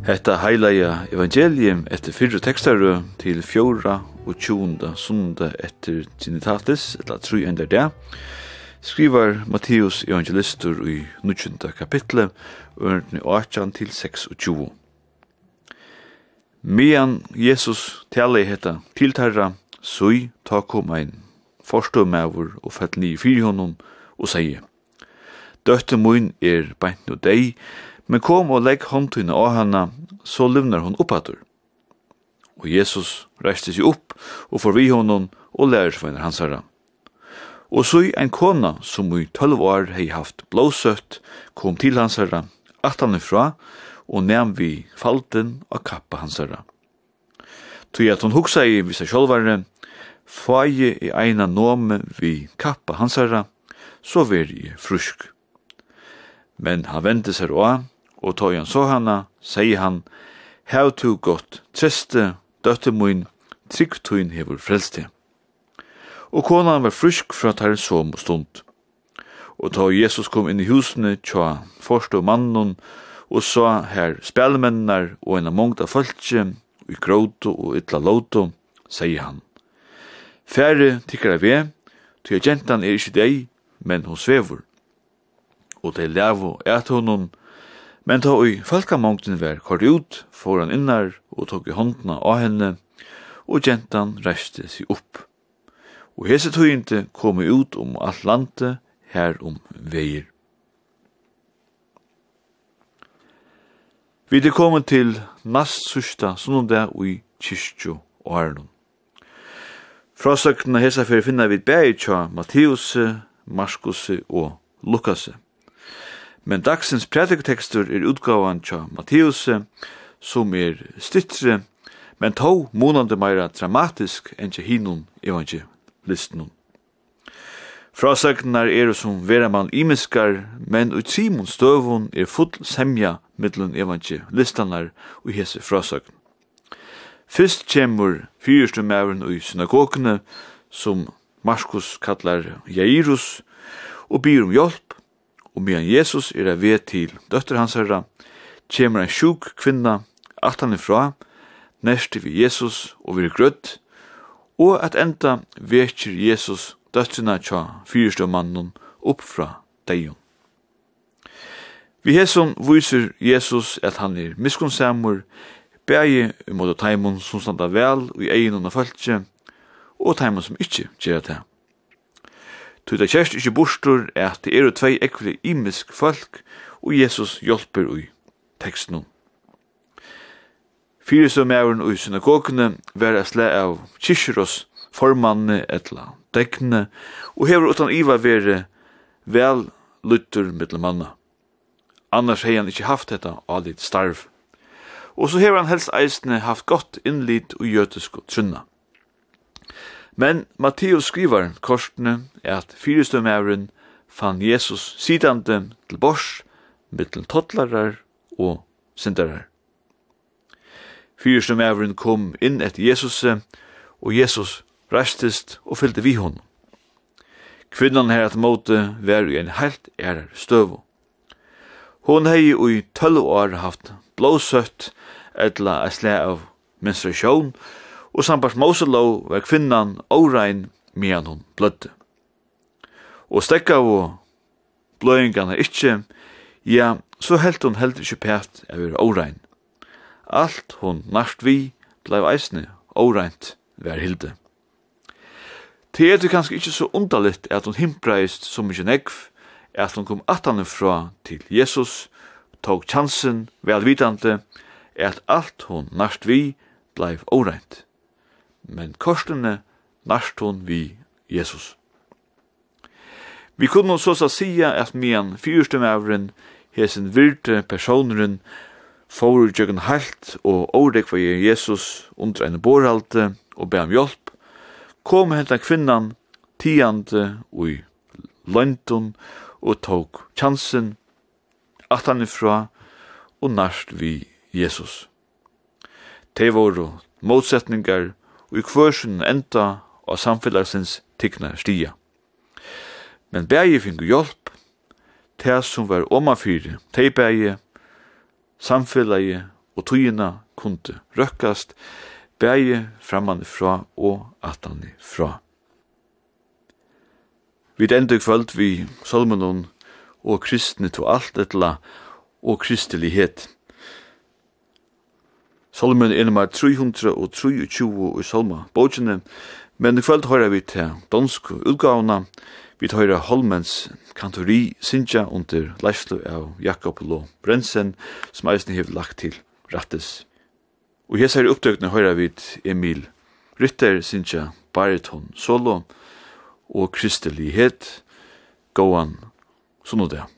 Hetta heilaja evangelium etter fyrre tekstaru til fjóra og tjunda sunda etter genitatis, etla tru ender det, skrivar Matteus evangelistur i nutjunda kapitlet, ørnni 18 til 26. Mian Jesus tale hetta tiltarra, sui ta kom ein forstå mevur og fett ni i fyrhånden og seie, Døtte mun er beint no deg, Men kom og legg håndtøyne av henne, så livner hun oppater. Og Jesus reiste seg opp og får vi honom og lærer seg hans herre. Og så en kona som i tølv år hei haft blåsøtt, kom til hans herre, at han ifra, og nem vi falten av kappa hans herre. Tui at hon hugsa i vissa sjolvare, fai i eina nome vi kappa hans herre, så veri frusk. Men han vente seg råa, og tog han så hana, sier han, Hev to godt, triste, døtte min, trygg tuin hevur frelste. Og konan var frysk fra tar som stund. Og ta Jesus kom inn i husene, tja, forstå mannen, og sa her spelmennar og en av mångta fölkje, i gråto og ytla låto, sier han. Færre tikkara vi, tja gentan er ikke deg, men hon svevur. Og det levo et honom, Men ta ui falkamongten var kort ut, får han innar og tok i håndna av henne, og gentan reiste seg opp. Og hese tøyinte kom ut om alt landet, her om veier. Vi er kommet til nast sørsta sunnundag ui kyrkjo og Arnon. Frasøkna hesa fyrir finna vi bæg tja Mattiusse, Marskuse og Lukasse. Men dagsens predikotekstur er utgavan tja Matteus, som er styttre, men tå månande meira dramatisk enn tja hinun evangelistnun. Frasagnar er som vera man imiskar, men ut simon støvun er full semja mittlen evangelistanar og hese frasagn. Fyrst kjemur fyrstu mævren i synagogene, som Markus kallar Jairus, og byr om hjelp, og medan Jesus er av ved til døtter hans herra, kjemur en sjuk kvinna, alt han ifra, nærst vi Jesus og vi er grødd, og at enda vekir Jesus døttrina tja fyrstøvmannen opp fra deion. Vi hesson viser Jesus at han er miskunnsamur, bægi imot taimon som standa vel og i egin og fölkje, og taimon som ikkje gjerra det. Tu det kjerst ikkje bostur er at det eru tvei ekvile imisk folk, og Jesus hjelper ui teksten. Fyre som er ui synagogene var a sle av kyrkjeros formanne etla dekne og hever utan iva vere vel luttur mittelmanna. Annars hei han ikkje haft detta alit starv. Og så hever han helst eisne haft godt innlit og jødisk og trunna. Men Matteus skriver korsene at fyrstømævren fann Jesus sidande til bors, mittel tottlarar og syndarar. Fyrstømævren kom inn etter Jesus, og Jesus rastist og fyllte vi hon. Kvinnan her at måte var i en helt ærer støvo. Hon hei i tølv år haft blåsøtt etla et slag av menstruasjon, og og sambart Moselov var kvinnan órein medan hon blødde. Og stekka og bløyingarna ikkje, ja, så helt hon heldur ikkje pæt av er órein. Alt hon nart vi blei eisne óreint vær hilde. Det er det kanskje ikkje så underligt at hon himpreist som ikkje negv, at hon kom attanne fra til Jesus, tog chansen velvitande, at alt hon nart vi blei óreint men korsene narst hon vi Jesus. Vi kunne så sa sia at mian fyrstumævren hesen virte personeren for jøgen halt og ódek for Jesus under en borhalte og be om hjelp, kom henta kvinnan tiande ui løntun og tok chansen at han ifra og narst vi Jesus. Det var motsetningar og i kvørsen enda og samfelagsins tikkna stia. Men bægi fingu hjelp, tæs som var omafyri, tei bægi, samfelagi og tøyina kunde røkkast, bægi framanne fra og atan fra. Vi enda kvöld vi salmenon og kristne to alt etla og kristelighet. Salmen er nummer 323 i Salma, bokene, men i kvöld høyre vi til dansk utgavna, vi høyre Holmens kantori Sinja under leislo av Jakob Lo Brensen, som eisen hev lagt til rattes. Og her er oppdøkene høyre vi Emil Rytter Sinja Bariton Solo og Kristelighet, Gåan Sunnodea.